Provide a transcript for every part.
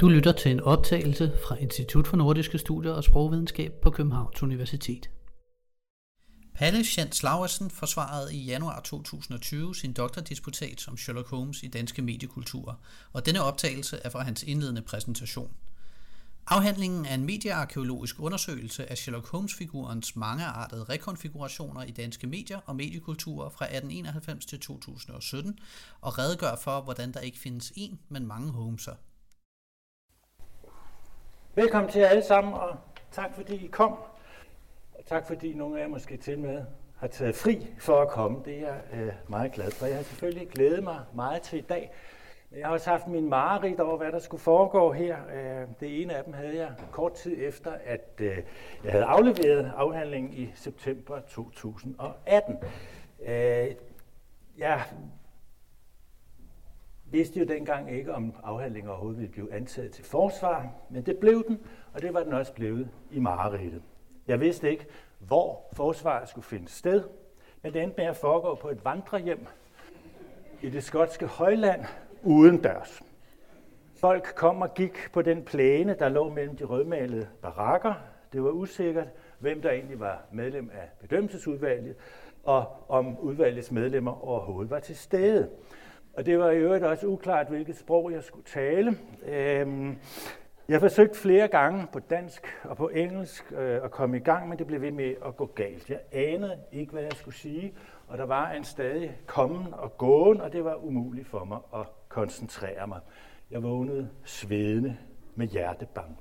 Du lytter til en optagelse fra Institut for Nordiske Studier og Sprogvidenskab på Københavns Universitet. Palle Jens Lauritsen forsvarede i januar 2020 sin doktordisputat som Sherlock Holmes i danske mediekulturer, og denne optagelse er fra hans indledende præsentation. Afhandlingen er en mediearkeologisk undersøgelse af Sherlock Holmes-figurens mangeartede rekonfigurationer i danske medier og mediekulturer fra 1891 til 2017, og redegør for, hvordan der ikke findes én, men mange Holmeser – Velkommen til jer alle sammen, og tak fordi I kom. Og tak fordi nogle af jer måske til med har taget fri for at komme. Det er jeg øh, meget glad for. Jeg har selvfølgelig glædet mig meget til i dag. Jeg har også haft min mareridt over, hvad der skulle foregå her. Øh, det ene af dem havde jeg kort tid efter, at øh, jeg havde afleveret afhandlingen i september 2018. Øh, jeg vidste jo dengang ikke, om afhandlingen overhovedet ville blive antaget til forsvar, men det blev den, og det var den også blevet i mareridtet. Jeg vidste ikke, hvor forsvaret skulle finde sted, men det endte med at foregå på et vandrehjem i det skotske højland uden dørs. Folk kom og gik på den plæne, der lå mellem de rødmalede barakker. Det var usikkert, hvem der egentlig var medlem af bedømmelsesudvalget, og om udvalgets medlemmer overhovedet var til stede. Og det var i øvrigt også uklart, hvilket sprog jeg skulle tale. Øhm, jeg forsøgte flere gange på dansk og på engelsk øh, at komme i gang, men det blev ved med at gå galt. Jeg anede ikke, hvad jeg skulle sige, og der var en stadig kommen og gåen, og det var umuligt for mig at koncentrere mig. Jeg vågnede svedende med hjertebanken.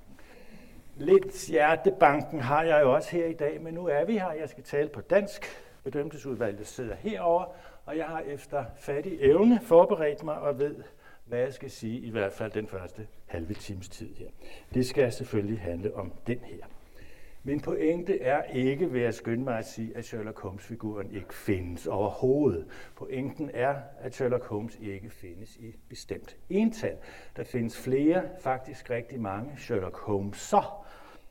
Lidt hjertebanken har jeg jo også her i dag, men nu er vi her. Jeg skal tale på dansk. Bedømmelsesudvalget sidder herover, og jeg har efter fattig evne forberedt mig og ved, hvad jeg skal sige, i hvert fald den første halve times tid her. Det skal selvfølgelig handle om den her. Min pointe er ikke ved at skynde mig at sige, at Sherlock Holmes-figuren ikke findes overhovedet. Pointen er, at Sherlock Holmes ikke findes i bestemt ental. Der findes flere, faktisk rigtig mange Sherlock Holmeser.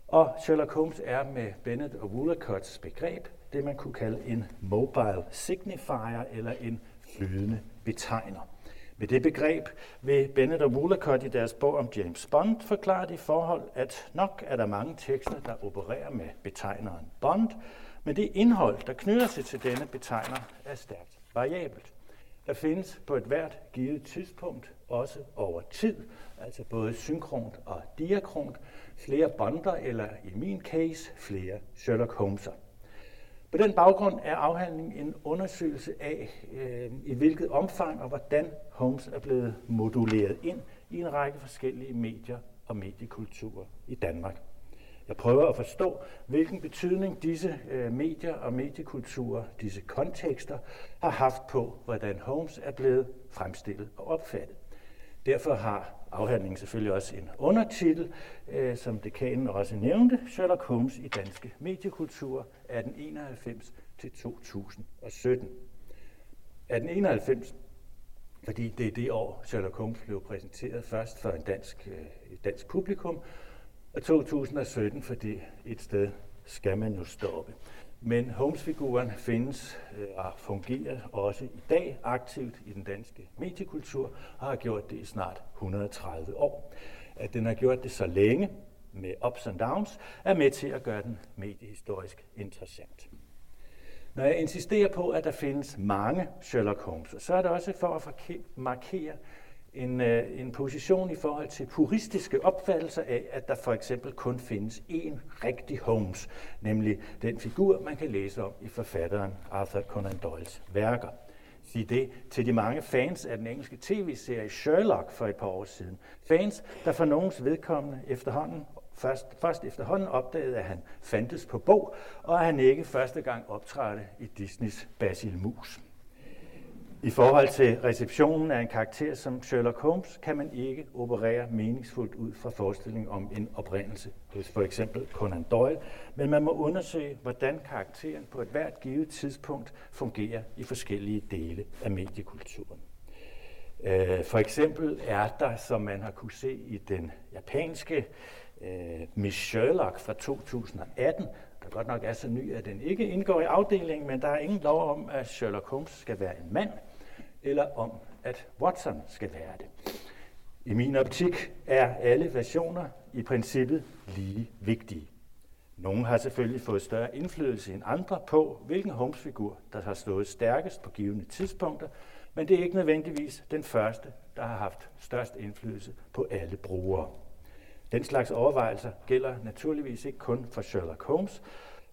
Og Sherlock Holmes er med Bennett og Woolacotts begreb det, man kunne kalde en mobile signifier eller en flydende betegner. Med det begreb vil Bennett og Woolacott i deres bog om James Bond forklare det forhold, at nok er der mange tekster, der opererer med betegneren Bond, men det indhold, der knytter sig til denne betegner, er stærkt variabelt. Der findes på et hvert givet tidspunkt, også over tid, altså både synkront og diakront, flere bonder eller i min case flere Sherlock Holmeser. På den baggrund er afhandlingen en undersøgelse af, øh, i hvilket omfang og hvordan Holmes er blevet moduleret ind i en række forskellige medier og mediekulturer i Danmark. Jeg prøver at forstå, hvilken betydning disse øh, medier og mediekulturer, disse kontekster, har haft på, hvordan Holmes er blevet fremstillet og opfattet. Derfor har afhandlingen selvfølgelig også en undertitel, øh, som dekanen også nævnte, Sherlock Holmes i danske mediekultur 1891 til 2017. 1891, fordi det er det år, Sherlock Holmes blev præsenteret først for en dansk, øh, et dansk publikum, og 2017, fordi et sted skal man jo stoppe. Men Holmes-figuren findes øh, og fungerer også i dag aktivt i den danske mediekultur og har gjort det i snart 130 år. At den har gjort det så længe med ups and downs, er med til at gøre den mediehistorisk interessant. Når jeg insisterer på, at der findes mange Sherlock Holmes, så er det også for at markere en, øh, en position i forhold til puristiske opfattelser af, at der for eksempel kun findes én rigtig Holmes, nemlig den figur, man kan læse om i forfatteren Arthur Conan Doyles værker. Sige det til de mange fans af den engelske tv-serie Sherlock for et par år siden. Fans, der for nogens vedkommende efterhånden først, først efterhånden opdagede, at han fandtes på bog, og at han ikke første gang optrådte i Disneys Basil Mus. I forhold til receptionen af en karakter som Sherlock Holmes, kan man ikke operere meningsfuldt ud fra forestillingen om en oprindelse. Hos for eksempel Conan Doyle, men man må undersøge, hvordan karakteren på et hvert givet tidspunkt fungerer i forskellige dele af mediekulturen. Øh, for eksempel er der, som man har kunne se i den japanske øh, Miss Sherlock fra 2018, der godt nok er så ny, at den ikke indgår i afdelingen, men der er ingen lov om, at Sherlock Holmes skal være en mand, eller om, at Watson skal være det. I min optik er alle versioner i princippet lige vigtige. Nogle har selvfølgelig fået større indflydelse end andre på, hvilken Holmes-figur, der har stået stærkest på givende tidspunkter, men det er ikke nødvendigvis den første, der har haft størst indflydelse på alle brugere. Den slags overvejelser gælder naturligvis ikke kun for Sherlock Holmes,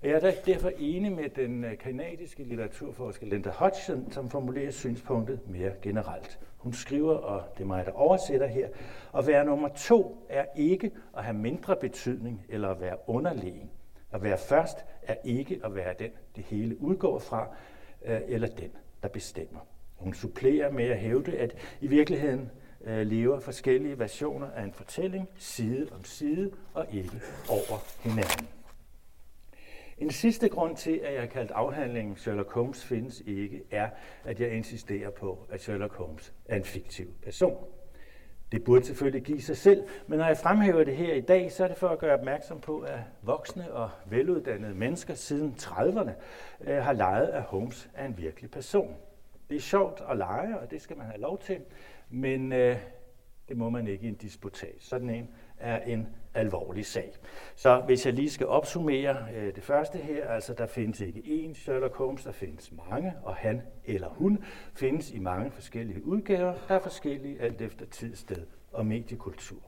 jeg er derfor enig med den øh, kanadiske litteraturforsker Linda Hodgson, som formulerer synspunktet mere generelt. Hun skriver, og det er mig, der oversætter her, at være nummer to er ikke at have mindre betydning eller at være underlegen. At være først er ikke at være den, det hele udgår fra, øh, eller den, der bestemmer. Hun supplerer med at hævde, at i virkeligheden øh, lever forskellige versioner af en fortælling side om side og ikke over hinanden. En sidste grund til, at jeg har kaldt afhandlingen Sherlock Holmes findes ikke, er, at jeg insisterer på, at Sherlock Holmes er en fiktiv person. Det burde selvfølgelig give sig selv, men når jeg fremhæver det her i dag, så er det for at gøre opmærksom på, at voksne og veluddannede mennesker siden 30'erne øh, har leget, at Holmes er en virkelig person. Det er sjovt at lege, og det skal man have lov til, men øh, det må man ikke i en disputat. Sådan en er en alvorlig sag. Så hvis jeg lige skal opsummere øh, det første her, altså der findes ikke én Sherlock Holmes, der findes mange, og han eller hun findes i mange forskellige udgaver, der er forskellige alt efter tid, sted og mediekultur.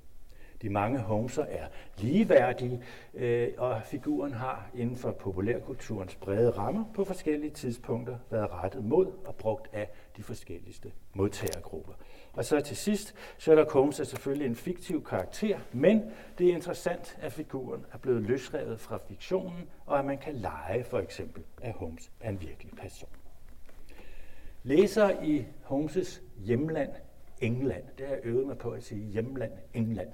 De mange Holmeser er ligeværdige, øh, og figuren har inden for populærkulturens brede rammer på forskellige tidspunkter været rettet mod og brugt af de forskelligste modtagergrupper. Og så til sidst, Sherlock Holmes er selvfølgelig en fiktiv karakter, men det er interessant, at figuren er blevet løsrevet fra fiktionen, og at man kan lege for eksempel, at Holmes er en virkelig person. Læser i Holmes' hjemland England, det har jeg øvet mig på at sige hjemland England,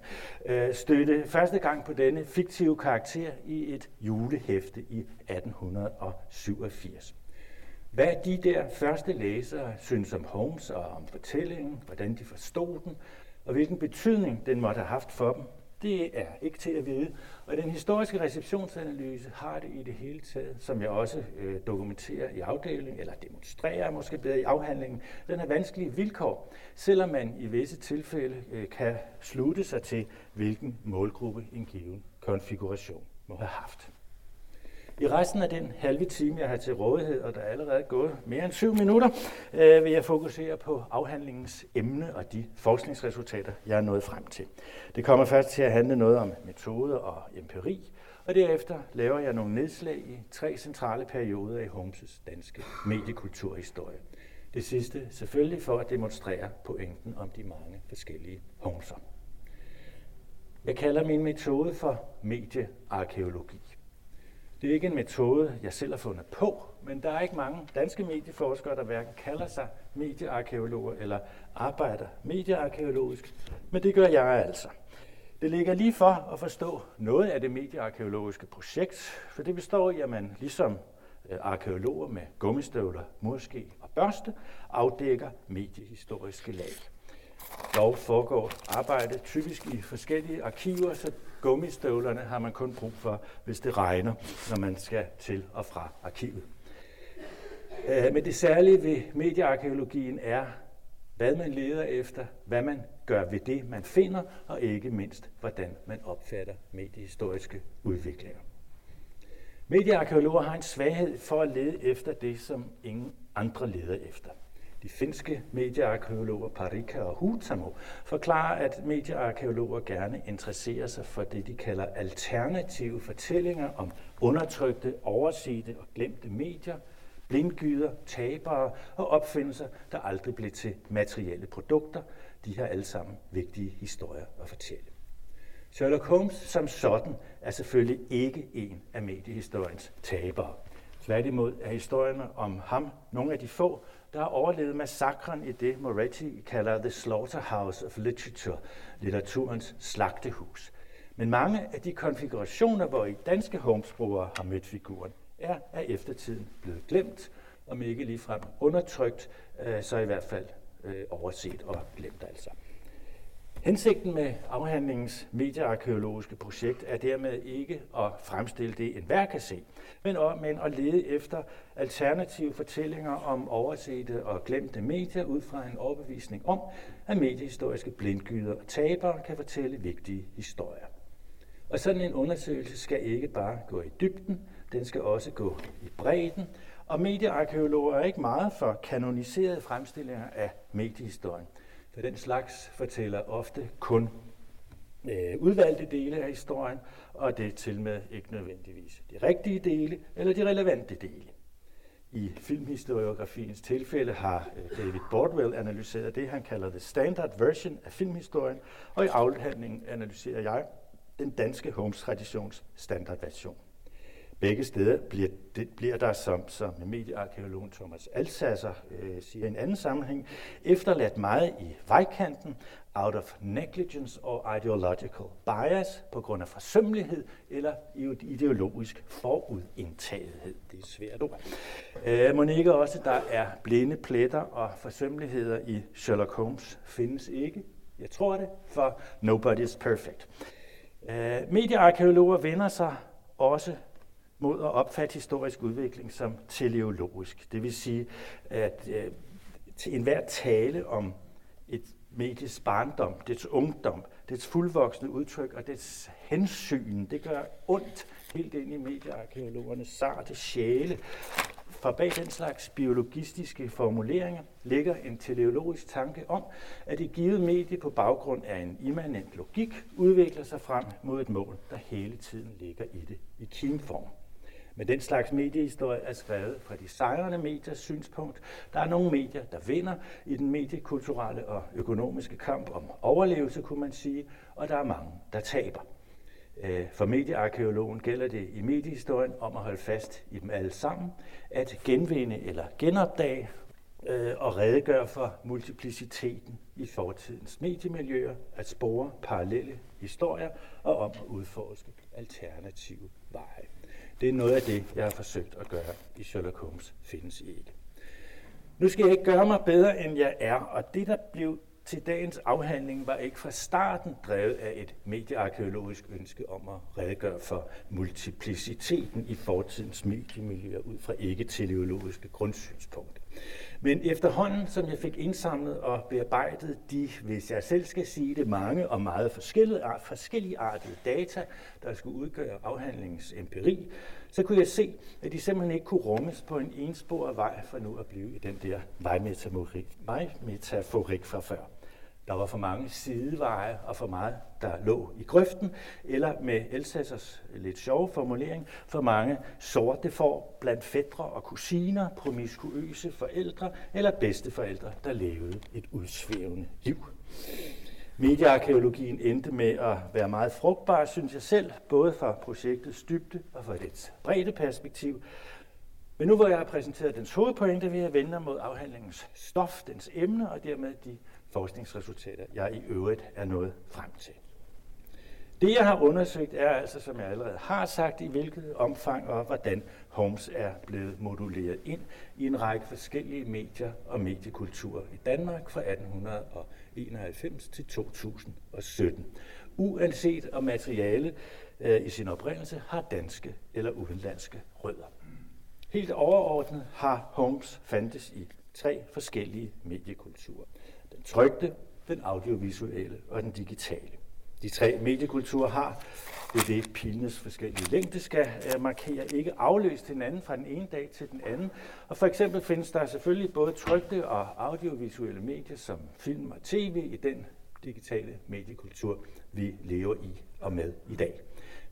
øh, støtte første gang på denne fiktive karakter i et julehæfte i 1887. Hvad de der første læsere synes om Holmes og om fortællingen, hvordan de forstod den, og hvilken betydning den måtte have haft for dem, det er ikke til at vide. Og den historiske receptionsanalyse har det i det hele taget, som jeg også øh, dokumenterer i afdelingen, eller demonstrerer måske bedre i afhandlingen, den er vanskelige vilkår, selvom man i visse tilfælde øh, kan slutte sig til, hvilken målgruppe en given konfiguration må have haft. I resten af den halve time, jeg har til rådighed, og der er allerede gået mere end syv minutter, øh, vil jeg fokusere på afhandlingens emne og de forskningsresultater, jeg er nået frem til. Det kommer først til at handle noget om metode og empiri, og derefter laver jeg nogle nedslag i tre centrale perioder i Holmes' danske mediekulturhistorie. Det sidste selvfølgelig for at demonstrere pointen om de mange forskellige Holmeser. Jeg kalder min metode for mediearkeologi. Det er ikke en metode, jeg selv har fundet på, men der er ikke mange danske medieforskere, der hverken kalder sig mediearkeologer eller arbejder mediearkeologisk, men det gør jeg altså. Det ligger lige for at forstå noget af det mediearkeologiske projekt, for det består i, at man ligesom øh, arkeologer med gummistøvler, murske og børste afdækker mediehistoriske lag. Dog foregår arbejdet typisk i forskellige arkiver, så gummistøvlerne har man kun brug for, hvis det regner, når man skal til og fra arkivet. Øh, men det særlige ved mediearkeologien er, hvad man leder efter, hvad man gør ved det, man finder, og ikke mindst, hvordan man opfatter mediehistoriske udviklinger. Mediearkeologer har en svaghed for at lede efter det, som ingen andre leder efter. De finske mediearkeologer Parika og Hutamo forklarer, at mediearkeologer gerne interesserer sig for det, de kalder alternative fortællinger om undertrykte, oversete og glemte medier, blindgyder, tabere og opfindelser, der aldrig blev til materielle produkter. De har alle sammen vigtige historier at fortælle. Sherlock Holmes som sådan er selvfølgelig ikke en af mediehistoriens tabere. Tværtimod er historierne om ham nogle af de få, der har overlevet massakren i det, Moretti kalder The Slaughterhouse of Literature, litteraturens slagtehus. Men mange af de konfigurationer, hvor i danske homesbrugere har mødt figuren, er af eftertiden blevet glemt, om ikke ligefrem undertrykt, øh, så i hvert fald øh, overset og glemt altså. Hensigten med afhandlingens mediearkeologiske projekt er dermed ikke at fremstille det, enhver kan se, men, men at lede efter alternative fortællinger om oversete og glemte medier ud fra en overbevisning om, at mediehistoriske blindgyder og tabere kan fortælle vigtige historier. Og sådan en undersøgelse skal ikke bare gå i dybden, den skal også gå i bredden, og mediearkeologer er ikke meget for kanoniserede fremstillinger af mediehistorien. For den slags fortæller ofte kun øh, udvalgte dele af historien, og det er til med ikke nødvendigvis de rigtige dele eller de relevante dele. I filmhistoriografiens tilfælde har øh, David Bordwell analyseret det, han kalder the standard version af filmhistorien, og i afhandlingen analyserer jeg den danske Holmes-traditions standardversion. Begge steder bliver, det, bliver der, som, som mediearkeologen Thomas Alsasser øh, siger i en anden sammenhæng, efterladt meget i vejkanten out of negligence or ideological bias på grund af forsømmelighed eller ideologisk forudindtagethed. Det er svært ord. Øh, må ikke også, der er blinde pletter og forsømmeligheder i Sherlock Holmes findes ikke. Jeg tror det, for nobody is perfect. Øh, mediearkeologer vender sig også mod at opfatte historisk udvikling som teleologisk. Det vil sige, at øh, til enhver tale om et medies barndom, dets ungdom, dets fuldvoksne udtryk og dets hensyn, det gør ondt helt ind i mediearkeologernes sarte sjæle. For bag den slags biologistiske formuleringer ligger en teleologisk tanke om, at et givet medie på baggrund af en immanent logik udvikler sig frem mod et mål, der hele tiden ligger i det i kimform. Men den slags mediehistorie er skrevet fra de sejrende mediers synspunkt. Der er nogle medier, der vinder i den mediekulturelle og økonomiske kamp om overlevelse, kunne man sige, og der er mange, der taber. Øh, for mediearkeologen gælder det i mediehistorien om at holde fast i dem alle sammen, at genvinde eller genopdage øh, og redegøre for multipliciteten i fortidens mediemiljøer, at spore parallelle historier og om at udforske alternative veje. Det er noget af det, jeg har forsøgt at gøre i Sherlock Holmes findes ikke. Nu skal jeg ikke gøre mig bedre, end jeg er, og det, der blev til dagens afhandling, var ikke fra starten drevet af et mediearkeologisk ønske om at redegøre for multipliciteten i fortidens mediemiljøer ud fra ikke-teleologiske grundsynspunkter. Men efterhånden, som jeg fik indsamlet og bearbejdet de, hvis jeg selv skal sige det, mange og meget forskellige artede data, der skulle udgøre afhandlingens empiri, så kunne jeg se, at de simpelthen ikke kunne rummes på en ensporet vej for nu at blive i den der vejmetaforik, vejmetaforik fra før. Der var for mange sideveje og for meget, der lå i grøften, eller med Elsassers lidt sjove formulering, for mange sorte får blandt fædre og kusiner, promiskuøse forældre eller bedsteforældre, der levede et udsvævende liv. Mediearkeologien endte med at være meget frugtbar, synes jeg selv, både for projektets dybde og for dets brede perspektiv. Men nu hvor jeg har præsenteret dens hovedpointe, vil jeg vende mod afhandlingens stof, dens emne og dermed de forskningsresultater, jeg i øvrigt er nået frem til. Det, jeg har undersøgt, er altså, som jeg allerede har sagt, i hvilket omfang og hvordan Holmes er blevet moduleret ind i en række forskellige medier og mediekulturer i Danmark fra 1891 til 2017. Uanset om materiale øh, i sin oprindelse har danske eller udenlandske rødder. Helt overordnet har Holmes fandtes i tre forskellige mediekulturer. Den trygte, den audiovisuelle og den digitale. De tre mediekulturer har, det er det pilenes forskellige længde skal øh, markere, ikke afløst hinanden fra den ene dag til den anden. Og for eksempel findes der selvfølgelig både trygte og audiovisuelle medier som film og tv i den digitale mediekultur, vi lever i og med i dag.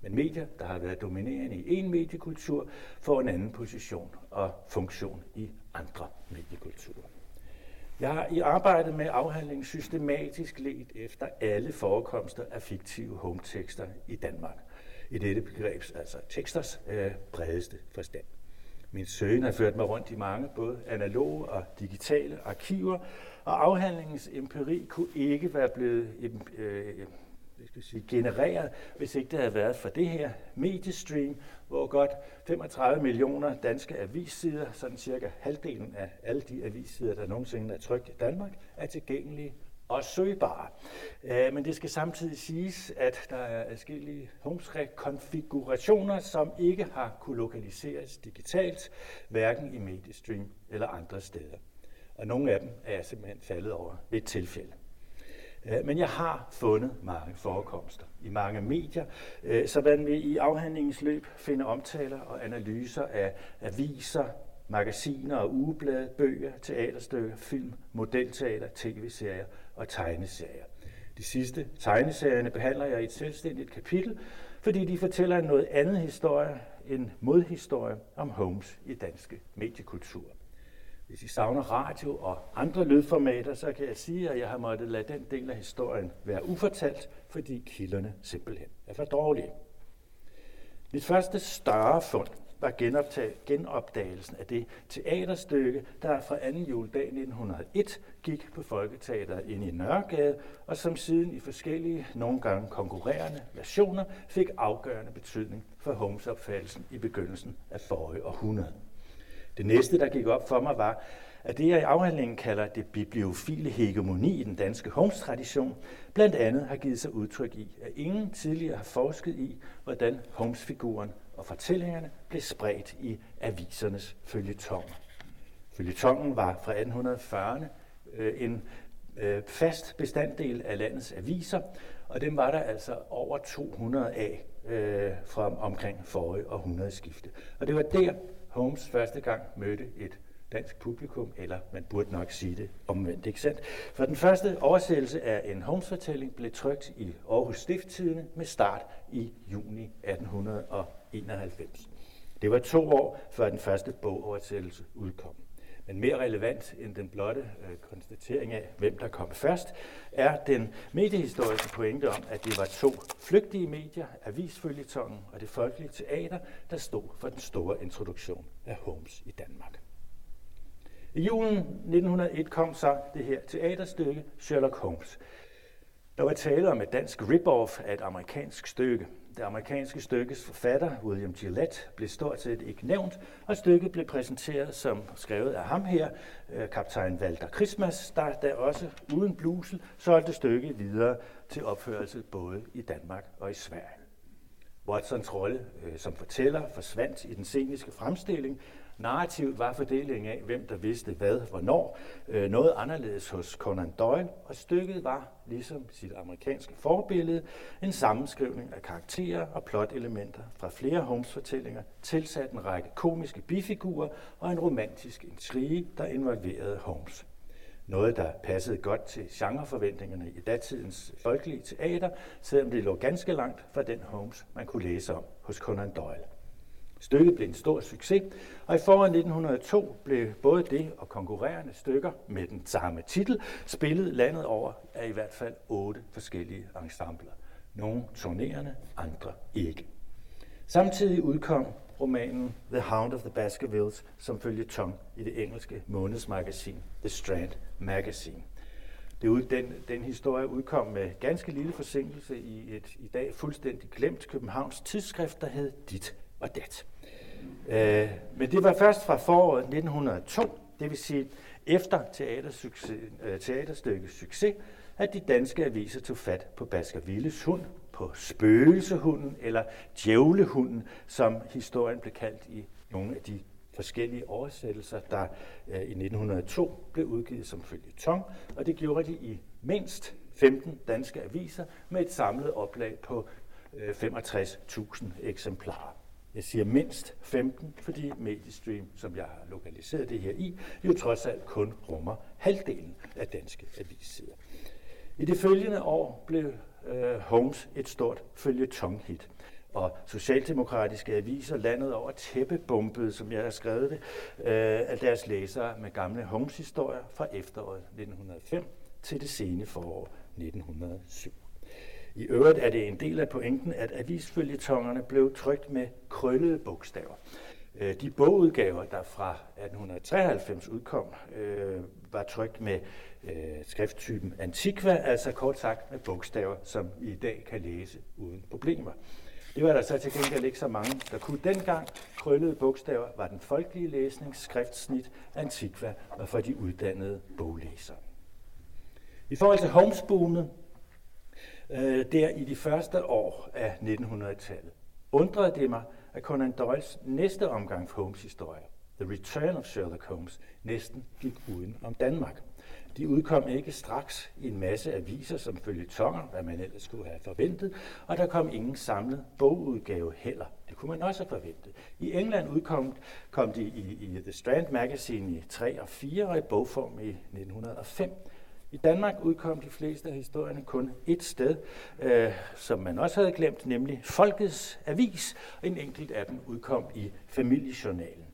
Men medier, der har været dominerende i en mediekultur, får en anden position og funktion i andre mediekulturer. Jeg har i arbejdet med afhandlingen systematisk let efter alle forekomster af fiktive home-tekster i Danmark. I dette begrebs, altså teksters øh, bredeste forstand. Min søgen har ført mig rundt i mange, både analoge og digitale arkiver, og afhandlingens empiri kunne ikke være blevet øh, jeg skal sige, genereret, hvis ikke det havde været for det her mediestream, hvor godt 35 millioner danske avissider, sådan cirka halvdelen af alle de avissider, der nogensinde er trykt i Danmark, er tilgængelige og søgbare. Øh, men det skal samtidig siges, at der er forskellige Holmes-konfigurationer, som ikke har kunne lokaliseres digitalt, hverken i Mediestream eller andre steder. Og nogle af dem er jeg simpelthen faldet over ved et tilfælde. Men jeg har fundet mange forekomster i mange medier, øh, så man vil i afhandlingens løb finde omtaler og analyser af aviser, magasiner og ugeblade, bøger, teaterstykker, film, modelteater, tv-serier og tegneserier. De sidste tegneserierne behandler jeg i et selvstændigt kapitel, fordi de fortæller en noget andet historie, en modhistorie om Holmes i danske mediekultur. Hvis I savner radio og andre lydformater, så kan jeg sige, at jeg har måttet lade den del af historien være ufortalt, fordi kilderne simpelthen er for dårlige. Mit første større fund var genopdagelsen af det teaterstykke, der fra 2. juledag 1901 gik på Folketeateret ind i Nørregade, og som siden i forskellige, nogle gange konkurrerende versioner, fik afgørende betydning for Holmes opfattelsen i begyndelsen af forrige århundrede. Det næste, der gik op for mig, var, at det, jeg i afhandlingen kalder det bibliofile hegemoni i den danske Holmes-tradition, blandt andet har givet sig udtryk i, at ingen tidligere har forsket i, hvordan Holmes-figuren og fortællingerne blev spredt i avisernes følgetong. Følgetongen var fra 1840'erne øh, en øh, fast bestanddel af landets aviser, og dem var der altså over 200 af øh, fra omkring forrige århundredeskifte. Og det var der, Holmes første gang mødte et dansk publikum, eller man burde nok sige det omvendt, ikke sandt? For den første oversættelse af en Holmes-fortælling blev trykt i Aarhus Stifttidene med start i juni 1891. Det var to år før den første bogoversættelse udkom. Men mere relevant end den blotte øh, konstatering af, hvem der kom først, er den mediehistoriske pointe om, at det var to flygtige medier, avisfølgetongen og det folkelige teater, der stod for den store introduktion af Holmes i Danmark. I julen 1901 kom så det her teaterstykke Sherlock Holmes. Der var tale om et dansk rip-off af et amerikansk stykke. Det amerikanske stykkes forfatter, William Gillette, blev stort set ikke nævnt, og stykket blev præsenteret som skrevet af ham her, øh, kaptajn Walter Christmas, der der også uden blusel solgte stykket videre til opførelse både i Danmark og i Sverige. Watsons rolle øh, som fortæller forsvandt i den sceniske fremstilling, Narrativt var fordelingen af, hvem der vidste hvad, hvornår, øh, noget anderledes hos Conan Doyle, og stykket var, ligesom sit amerikanske forbillede, en sammenskrivning af karakterer og plotelementer fra flere Holmes-fortællinger, tilsat en række komiske bifigurer og en romantisk intrige, der involverede Holmes. Noget, der passede godt til genreforventningerne i datidens folkelige teater, selvom det lå ganske langt fra den Holmes, man kunne læse om hos Conan Doyle. Stykket blev en stor succes, og i foråret 1902 blev både det og konkurrerende stykker med den samme titel spillet landet over af i hvert fald otte forskellige ensembler. Nogle turnerende, andre ikke. Samtidig udkom romanen The Hound of the Baskervilles som følge tong i det engelske månedsmagasin The Strand Magazine. Det ud, den, den historie udkom med ganske lille forsinkelse i et i dag fuldstændig glemt Københavns tidsskrift, der hed Dit og Dat. Øh, men det var først fra foråret 1902, det vil sige efter øh, teaterstykkets succes, at de danske aviser tog fat på Baskervilles hund, på spøgelsehunden eller djævlehunden, som historien blev kaldt i nogle af de forskellige oversættelser, der øh, i 1902 blev udgivet som tong, og det gjorde de i mindst 15 danske aviser med et samlet oplag på øh, 65.000 eksemplarer. Jeg siger mindst 15, fordi Mediestream, som jeg har lokaliseret det her i, jo trods alt kun rummer halvdelen af danske avissider. I det følgende år blev øh, Holmes et stort følgetonghit, og socialdemokratiske aviser landet over tæppebumpet, som jeg har skrevet det, øh, af deres læsere med gamle Holmes-historier fra efteråret 1905 til det sene forår 1907. I øvrigt er det en del af pointen, at avisfølgetongerne blev trykt med krøllede bogstaver. Øh, de bogudgaver, der fra 1893 udkom, øh, var trykt med øh, skrifttypen antiqua, altså kort sagt med bogstaver, som I i dag kan læse uden problemer. Det var der så til gengæld ikke så mange, der kunne dengang. Krøllede bogstaver var den folkelige læsning, skriftsnit, antiqua var for de uddannede boglæsere. I forhold til Holmes-boomet, øh, der i de første år af 1900-tallet, undrede det mig, at Conan Doyles næste omgang Holmes historie, The Return of Sherlock Holmes, næsten gik uden om Danmark. De udkom ikke straks i en masse aviser som følge tonger, hvad man ellers skulle have forventet, og der kom ingen samlet bogudgave heller. Det kunne man også have forventet. I England udkom kom de i, i The Strand Magazine i 3 og 4 og i bogform i 1905. I Danmark udkom de fleste af historierne kun et sted, øh, som man også havde glemt, nemlig Folkets Avis, og en enkelt af dem udkom i Familiejournalen.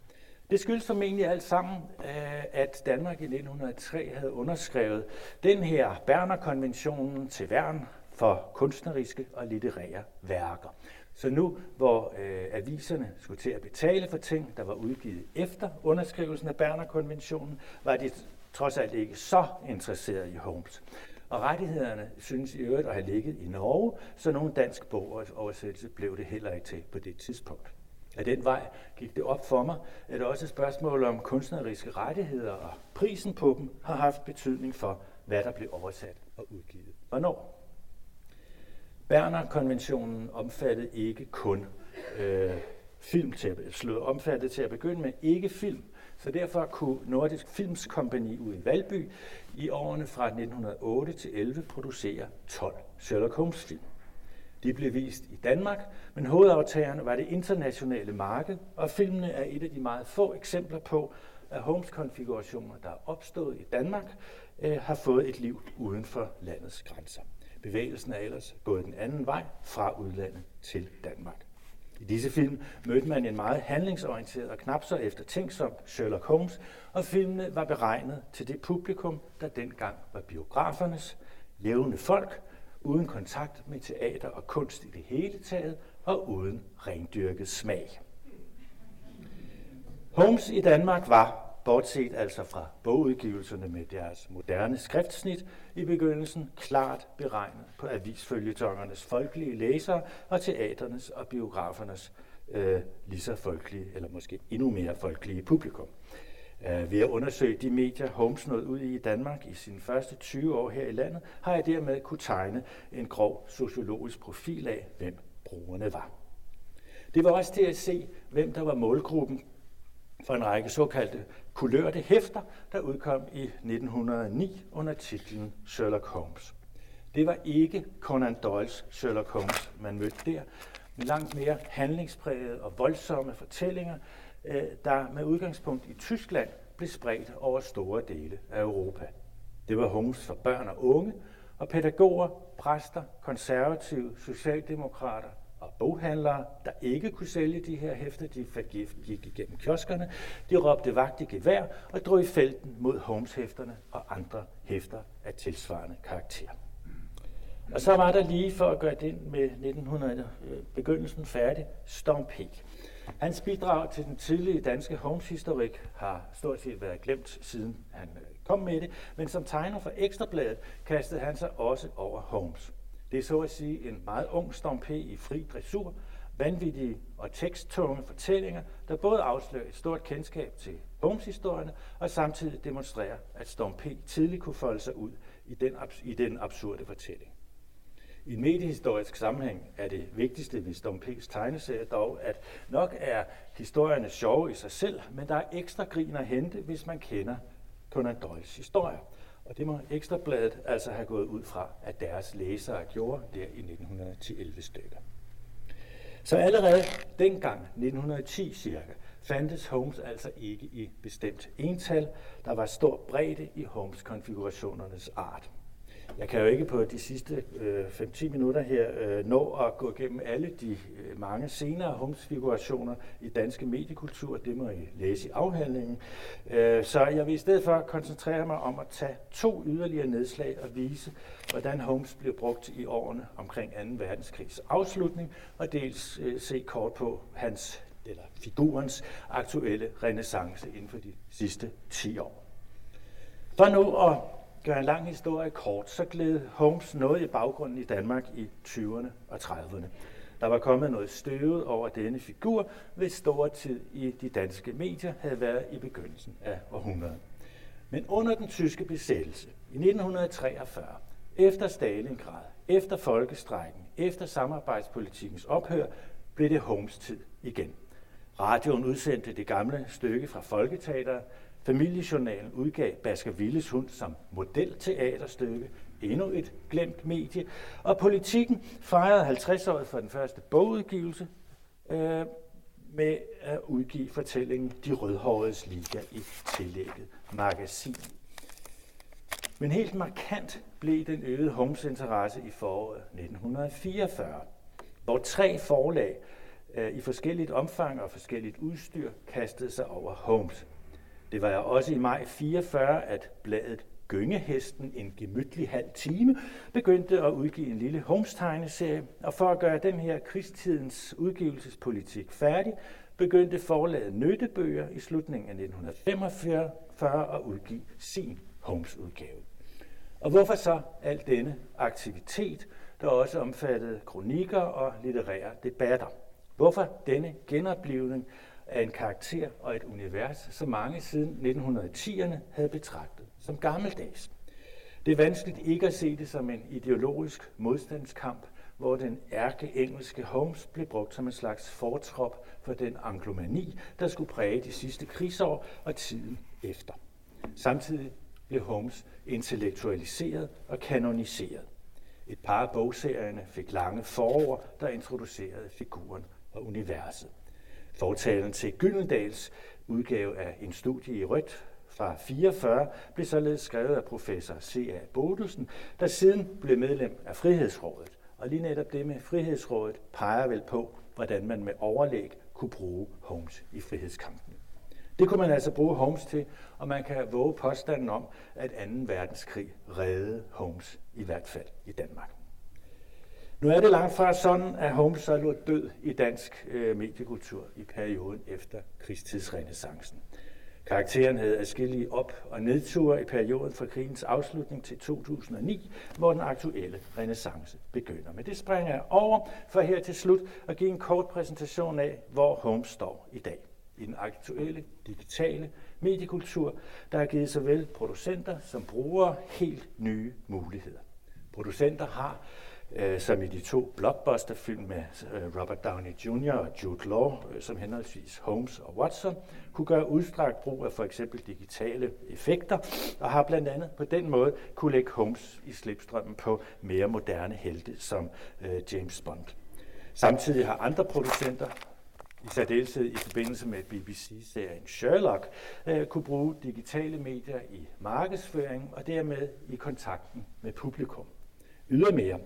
Det skyldes formentlig alt sammen, øh, at Danmark i 1903 havde underskrevet den her Berner-konventionen til værn for kunstneriske og litterære værker. Så nu, hvor øh, aviserne skulle til at betale for ting, der var udgivet efter underskrivelsen af Berner-konventionen, var det trods alt ikke så interesseret i Holmes. Og rettighederne synes i øvrigt at have ligget i Norge, så nogen dansk bogoversættelse blev det heller ikke til på det tidspunkt. Af den vej gik det op for mig, at også et spørgsmål om kunstneriske rettigheder og prisen på dem har haft betydning for, hvad der blev oversat og udgivet. Hvornår? Berner-konventionen omfattede ikke kun øh, film til at, omfattede til at begynde med ikke film, så derfor kunne Nordisk Filmskompani ude i Valby i årene fra 1908 til 11 producere 12 Sherlock Holmes film. De blev vist i Danmark, men hovedaftagerne var det internationale marked, og filmene er et af de meget få eksempler på, at Holmes-konfigurationer, der er opstået i Danmark, øh, har fået et liv uden for landets grænser. Bevægelsen er ellers gået den anden vej fra udlandet til Danmark. I disse film mødte man en meget handlingsorienteret og knap så eftertænksom Sherlock Holmes, og filmene var beregnet til det publikum, der dengang var biografernes levende folk, uden kontakt med teater og kunst i det hele taget, og uden rendyrket smag. Holmes i Danmark var, bortset altså fra bogudgivelserne med deres moderne skriftsnit, i begyndelsen klart beregnet på avisfølgetongernes folkelige læsere og teaternes og biografernes øh, lige så folkelige, eller måske endnu mere folkelige publikum. Uh, ved at undersøge de medier, Holmes nåede ud i i Danmark i sine første 20 år her i landet, har jeg dermed kunne tegne en grov sociologisk profil af, hvem brugerne var. Det var også til at se, hvem der var målgruppen for en række såkaldte kulørte hæfter, der udkom i 1909 under titlen Sherlock Holmes. Det var ikke Conan Doyles Sherlock Holmes, man mødte der, men langt mere handlingsprægede og voldsomme fortællinger, øh, der med udgangspunkt i Tyskland blev spredt over store dele af Europa. Det var Holmes for børn og unge, og pædagoger, præster, konservative, socialdemokrater og boghandlere, der ikke kunne sælge de her hæfter, de gik igennem kioskerne, de råbte vagt i gevær og drog i felten mod Holmes-hæfterne og andre hæfter af tilsvarende karakter. Og så var der lige for at gøre den med 1900 øh, begyndelsen færdig, Storm P. Hans bidrag til den tidlige danske Holmes-historik har stort set været glemt, siden han øh, kom med det, men som tegner for Ekstrabladet kastede han sig også over Holmes. Det er så at sige en meget ung Storm P. i fri dressur, vanvittige og teksttunge fortællinger, der både afslører et stort kendskab til Holmes-historierne og samtidig demonstrerer, at Storm P. tidligt kunne folde sig ud i den, i den absurde fortælling. I en mediehistorisk sammenhæng er det vigtigste ved Storm P's tegneserie dog, at nok er historierne sjove i sig selv, men der er ekstra grin at hente, hvis man kender Conan Doyles historie. Og det må Ekstrabladet altså have gået ud fra, at deres læsere gjorde der i 1911 stykker. Så allerede dengang, 1910 cirka, fandtes Holmes altså ikke i bestemt ental. Der var stor bredde i Holmes-konfigurationernes art. Jeg kan jo ikke på de sidste øh, 5-10 minutter her øh, nå at gå igennem alle de øh, mange senere Holmes-figurationer i danske mediekultur. Det må I læse i afhandlingen. Øh, så jeg vil i stedet for koncentrere mig om at tage to yderligere nedslag og vise, hvordan Holmes blev brugt i årene omkring 2. verdenskrigs afslutning, og dels øh, se kort på hans eller figurens aktuelle renaissance inden for de sidste 10 år. For nu at gøre en lang historie kort, så gled Holmes noget i baggrunden i Danmark i 20'erne og 30'erne. Der var kommet noget støvet over denne figur, hvis store tid i de danske medier havde været i begyndelsen af århundredet. Men under den tyske besættelse I 1943, efter Stalingrad, efter folkestrækken, efter samarbejdspolitikens ophør, blev det Holmes tid igen. Radioen udsendte det gamle stykke fra Folketeateret. Familiejournalen udgav Basker Villes hund som modelteaterstykke, endnu et glemt medie. Og politikken fejrede 50-året for den første bogudgivelse øh, med at udgive fortællingen De Rødhåredes Liga i tillægget magasin. Men helt markant blev den øgede Holmes interesse i foråret 1944, hvor tre forlag øh, i forskelligt omfang og forskelligt udstyr kastede sig over Holmes. Det var også i maj 44, at bladet Gyngehesten en gemytlig halv time begyndte at udgive en lille Holmes-tegneserie, og for at gøre den her krigstidens udgivelsespolitik færdig, begyndte forlaget Nyttebøger i slutningen af 1945 at udgive sin Holmes-udgave. Og hvorfor så al denne aktivitet, der også omfattede kronikker og litterære debatter? Hvorfor denne genoplevning af en karakter og et univers, som mange siden 1910'erne havde betragtet som gammeldags? Det er vanskeligt ikke at se det som en ideologisk modstandskamp, hvor den ærke engelske Holmes blev brugt som en slags fortrop for den anglomani, der skulle præge de sidste krigsår og tiden efter. Samtidig blev Holmes intellektualiseret og kanoniseret. Et par af bogserierne fik lange forår, der introducerede figuren og universet. Fortalen til Gyldendals udgave af en studie i rødt fra 44 blev således skrevet af professor C.A. Bodelsen, der siden blev medlem af Frihedsrådet. Og lige netop det med Frihedsrådet peger vel på, hvordan man med overlæg kunne bruge Holmes i frihedskampen. Det kunne man altså bruge Holmes til, og man kan våge påstanden om, at 2. verdenskrig reddede Holmes, i hvert fald i Danmark. Nu er det langt fra sådan, at Holmes så lå død i dansk øh, mediekultur i perioden efter krigstidsrenaissancen. Karakteren havde adskillige op- og nedture i perioden fra krigens afslutning til 2009, hvor den aktuelle renaissance begynder. Men det springer jeg over for her til slut at give en kort præsentation af, hvor Holmes står i dag i den aktuelle digitale mediekultur, der har givet såvel producenter som brugere helt nye muligheder. Producenter har, øh, som i de to blockbuster-film med øh, Robert Downey Jr. og Jude Law, øh, som henholdsvis Holmes og Watson, kunne gøre udstrakt brug af for eksempel digitale effekter, og har blandt andet på den måde kunne lægge Holmes i slipstrømmen på mere moderne helte som øh, James Bond. Samtidig har andre producenter i særdeleshed i forbindelse med BBC-serien Sherlock, øh, kunne bruge digitale medier i markedsføring og dermed i kontakten med publikum. Ydermere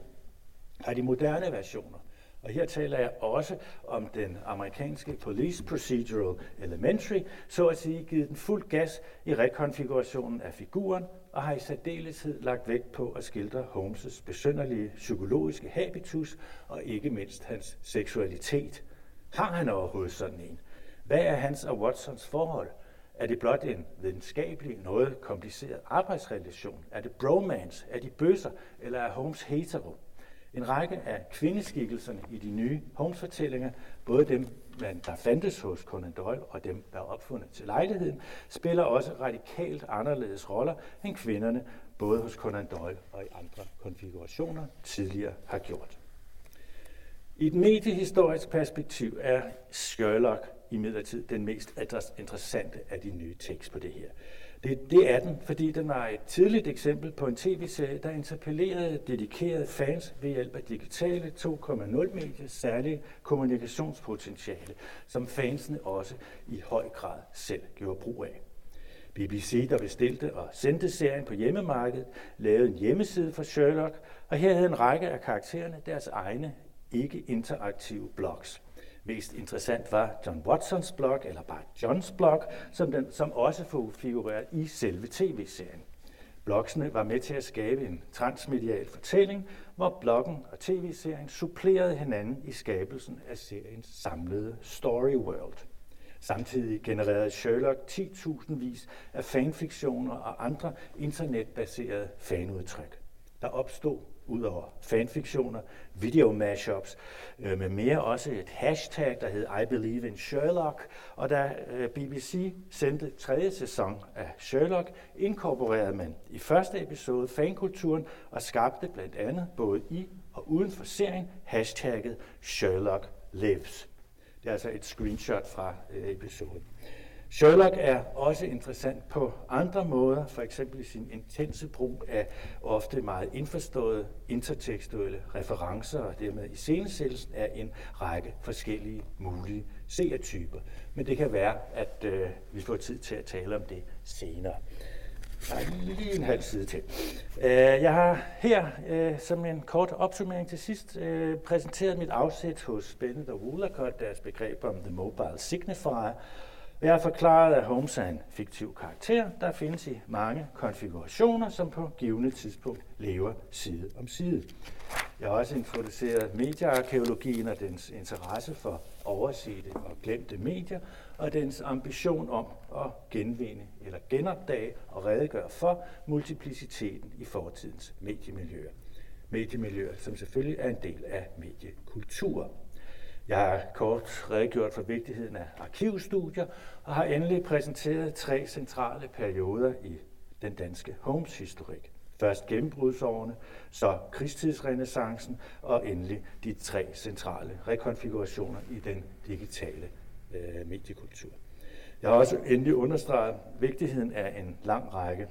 har de moderne versioner, og her taler jeg også om den amerikanske Police Procedural Elementary, så at sige givet den fuld gas i rekonfigurationen af figuren, og har i særdeleshed lagt vægt på at skildre Holmes' besynderlige psykologiske habitus og ikke mindst hans seksualitet – har han overhovedet sådan en? Hvad er hans og Watsons forhold? Er det blot en videnskabelig, noget kompliceret arbejdsrelation? Er det bromance? Er de bøsser? Eller er Holmes hetero? En række af kvindeskikkelserne i de nye Holmes-fortællinger, både dem, der fandtes hos Conan Doyle og dem, der er opfundet til lejligheden, spiller også radikalt anderledes roller end kvinderne, både hos Conan Doyle og i andre konfigurationer tidligere har gjort. I et mediehistorisk perspektiv er Sherlock imidlertid den mest interessante af de nye tekster på det her. Det, det er den, fordi den var et tidligt eksempel på en tv-serie, der interpellerede dedikerede fans ved hjælp af digitale 2.0-medier, særlige kommunikationspotentiale, som fansene også i høj grad selv gjorde brug af. BBC, der bestilte og sendte serien på hjemmemarkedet, lavede en hjemmeside for Sherlock, og her havde en række af karaktererne deres egne ikke-interaktive blogs. Mest interessant var John Watsons blog, eller bare Johns blog, som, den, som også figureret i selve tv-serien. Blogsene var med til at skabe en transmedial fortælling, hvor bloggen og tv-serien supplerede hinanden i skabelsen af seriens samlede story world. Samtidig genererede Sherlock 10.000 vis af fanfiktioner og andre internetbaserede fanudtryk. Der opstod ud over fanfiktioner, video mashups, øh, med mere også et hashtag, der hed I Believe in Sherlock, og da øh, BBC sendte tredje sæson af Sherlock, inkorporerede man i første episode fankulturen og skabte blandt andet både i og uden for serien hashtagget Sherlock Lives. Det er altså et screenshot fra øh, episoden. Sherlock er også interessant på andre måder, for eksempel i sin intense brug af ofte meget indforståede intertekstuelle referencer og dermed i scenesættelsen af en række forskellige mulige seertyper. Men det kan være, at øh, vi får tid til at tale om det senere. Der lige en halv side til. Øh, jeg har her øh, som en kort opsummering til sidst øh, præsenteret mit afsæt hos Bennett og Woolacott, deres begreb om The Mobile Signifier, jeg har forklaret, at Holmes er en fiktiv karakter, der findes i mange konfigurationer, som på givende tidspunkt lever side om side. Jeg har også introduceret mediearkeologien og dens interesse for oversete og glemte medier, og dens ambition om at genvinde eller genopdage og redegøre for multipliciteten i fortidens mediemiljøer. Mediemiljøer, som selvfølgelig er en del af mediekultur. Jeg har kort redegjort for vigtigheden af arkivstudier og har endelig præsenteret tre centrale perioder i den danske Holmes-historik. Først gennembrudsårene, så krigstidsrenaissancen og endelig de tre centrale rekonfigurationer i den digitale øh, mediekultur. Jeg har også endelig understreget vigtigheden af en lang række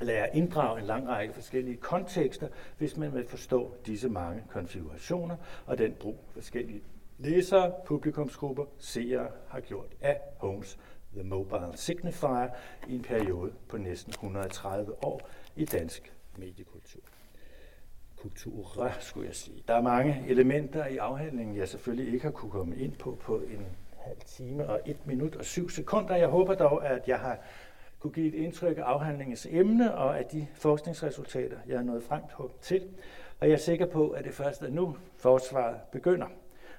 eller at inddrage en lang række forskellige kontekster, hvis man vil forstå disse mange konfigurationer og den brug forskellige læsere, publikumsgrupper, seere har gjort af Holmes The Mobile Signifier i en periode på næsten 130 år i dansk mediekultur. Kultur, skulle jeg sige. Der er mange elementer i afhandlingen, jeg selvfølgelig ikke har kunne komme ind på på en halv time og et minut og syv sekunder. Jeg håber dog, at jeg har kunne give et indtryk af afhandlingens emne og af de forskningsresultater, jeg er nået frem til. Og jeg er sikker på, at det først er nu, forsvaret begynder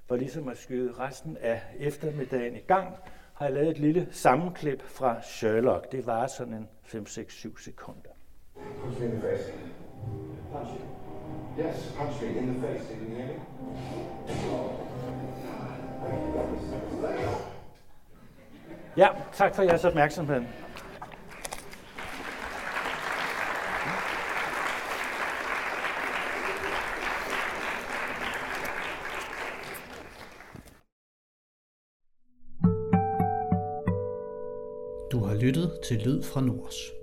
for ligesom at skyde resten af eftermiddagen i gang, har jeg lavet et lille sammenklip fra Sherlock. Det var sådan en 5-6-7 sekunder. Punch me in the face. Punch you? Yes, punch me in the face. Did you hear me? Ja, tak for jeres opmærksomhed. Lyttet til Lyd fra Nords.